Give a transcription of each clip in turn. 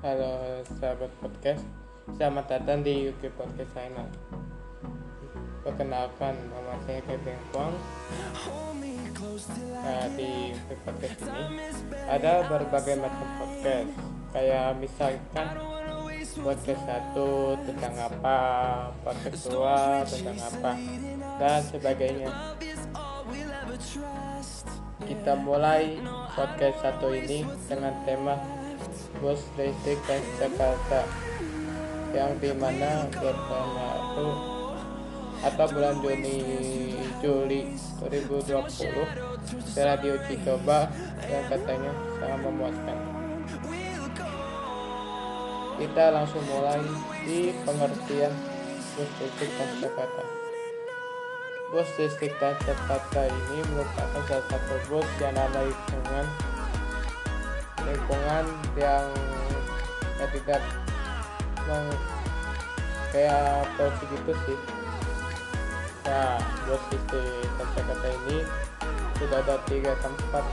Halo sahabat podcast, selamat datang di UK Podcast Channel. Perkenalkan, nama saya Kevin Kwang. Nah, di UK Podcast ini ada berbagai macam podcast, kayak misalkan podcast satu tentang apa, podcast dua tentang apa, dan sebagainya. Kita mulai podcast satu ini dengan tema bus listrik dan Jakarta yang di mana bersama itu atau bulan Juni Juli 2020 radio uji coba yang katanya sangat memuaskan. Kita langsung mulai di pengertian bus listrik dan Jakarta. Bus listrik dan Jakarta ini merupakan salah satu bus yang ada lingkungan lingkungan yang ya tidak meng, kayak polusi gitu sih. Nah bus listrik dan Jakarta ini sudah ada tiga tempat.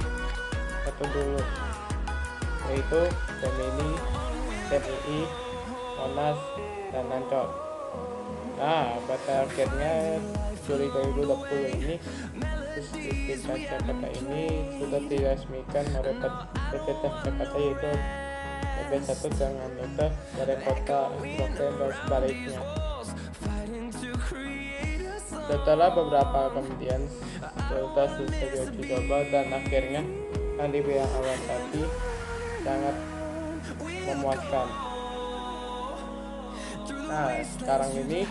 Satu dulu yaitu Gemini, TNI, Monas, dan Ancol Nah, pada akhirnya Juli 2020 ini listrik Jakarta ini sudah diresmikan oleh PT Jakarta yaitu BP1 dengan rute dari kota Ibuprofen dan sebaliknya. Setelah beberapa kemudian sudah selesai diuji dan akhirnya yang dibilang awal tadi sangat memuaskan. Nah, sekarang ini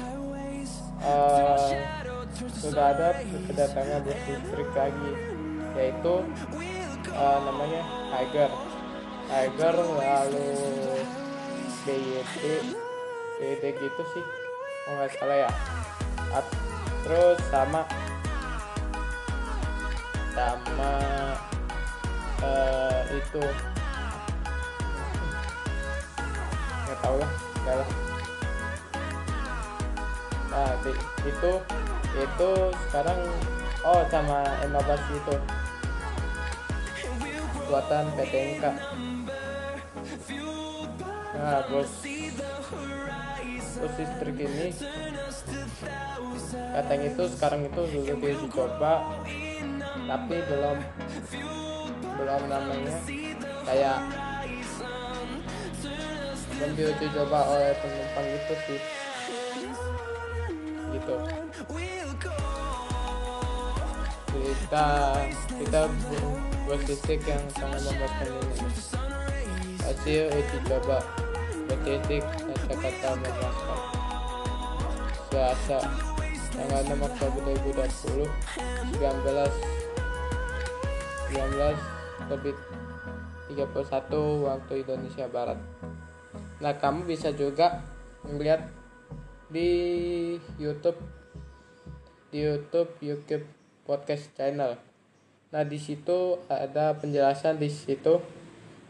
uh, sudah ada kedatangan listrik lagi yaitu uh, namanya Tiger. Tiger lalu BYD BYD gitu sih kalau nggak salah ya. At terus sama sama uh, itu. Nggak tahu lah nggak lah. Nah itu itu sekarang oh sama M15 itu. Buatan PTNK nah bos. Bos listrik ini. Katanya itu sekarang itu sudah diuji coba tapi belum belum namanya. Kayak belum diuji coba oleh penumpang itu sih gitu. Kita kita buat titik yang sangat membuatkan ini. Hasil uji coba buat titik kata-kata memuaskan Selasa tanggal 6 Oktober 2020 19 19 lebih 31 waktu Indonesia Barat. Nah kamu bisa juga melihat di YouTube di YouTube YouTube podcast channel. Nah di situ ada penjelasan di situ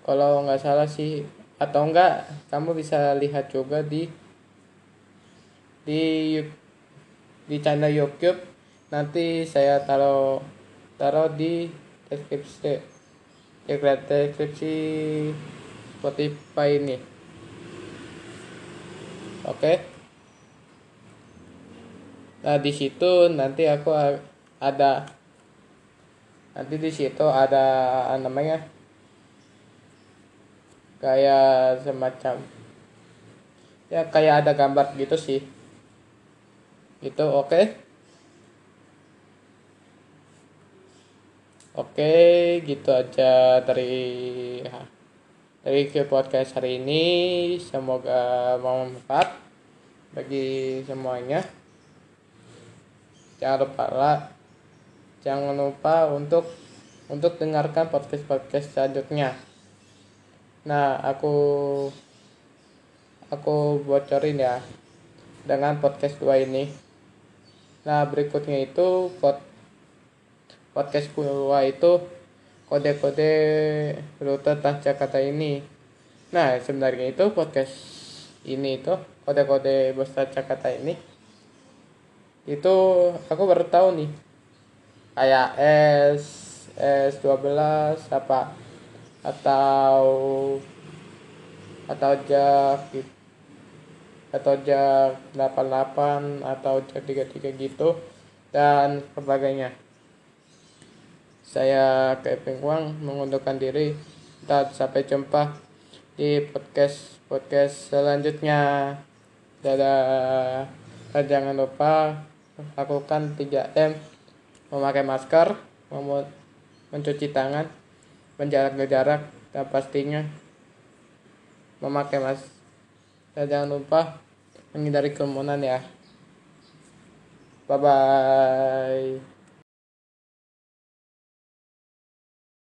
kalau nggak salah sih atau enggak kamu bisa lihat juga di di di channel YouTube nanti saya taruh taruh di deskripsi deskripsi Spotify ini oke okay? Nah, di situ nanti aku ada nanti di situ ada namanya kayak semacam ya kayak ada gambar gitu sih. Itu oke. Okay? Oke, okay, gitu aja dari dari ke podcast hari ini. Semoga bermanfaat bagi semuanya jangan lupa lah. Jangan lupa untuk untuk dengarkan podcast podcast selanjutnya. Nah aku aku bocorin ya dengan podcast dua ini. Nah berikutnya itu pod podcast kedua itu kode-kode rute Transjakarta ini. Nah sebenarnya itu podcast ini itu kode-kode bus Transjakarta ini itu aku baru tahu nih. Kayak S S12 apa atau atau jak atau jak 88 atau jak 33 gitu dan sebagainya. Saya Kevin Wang mengundurkan diri dan sampai jumpa di podcast podcast selanjutnya. Dadah. Jangan lupa lakukan 3M memakai masker mencuci tangan menjaga jarak dan pastinya memakai mas dan jangan lupa menghindari kerumunan ya. Bye bye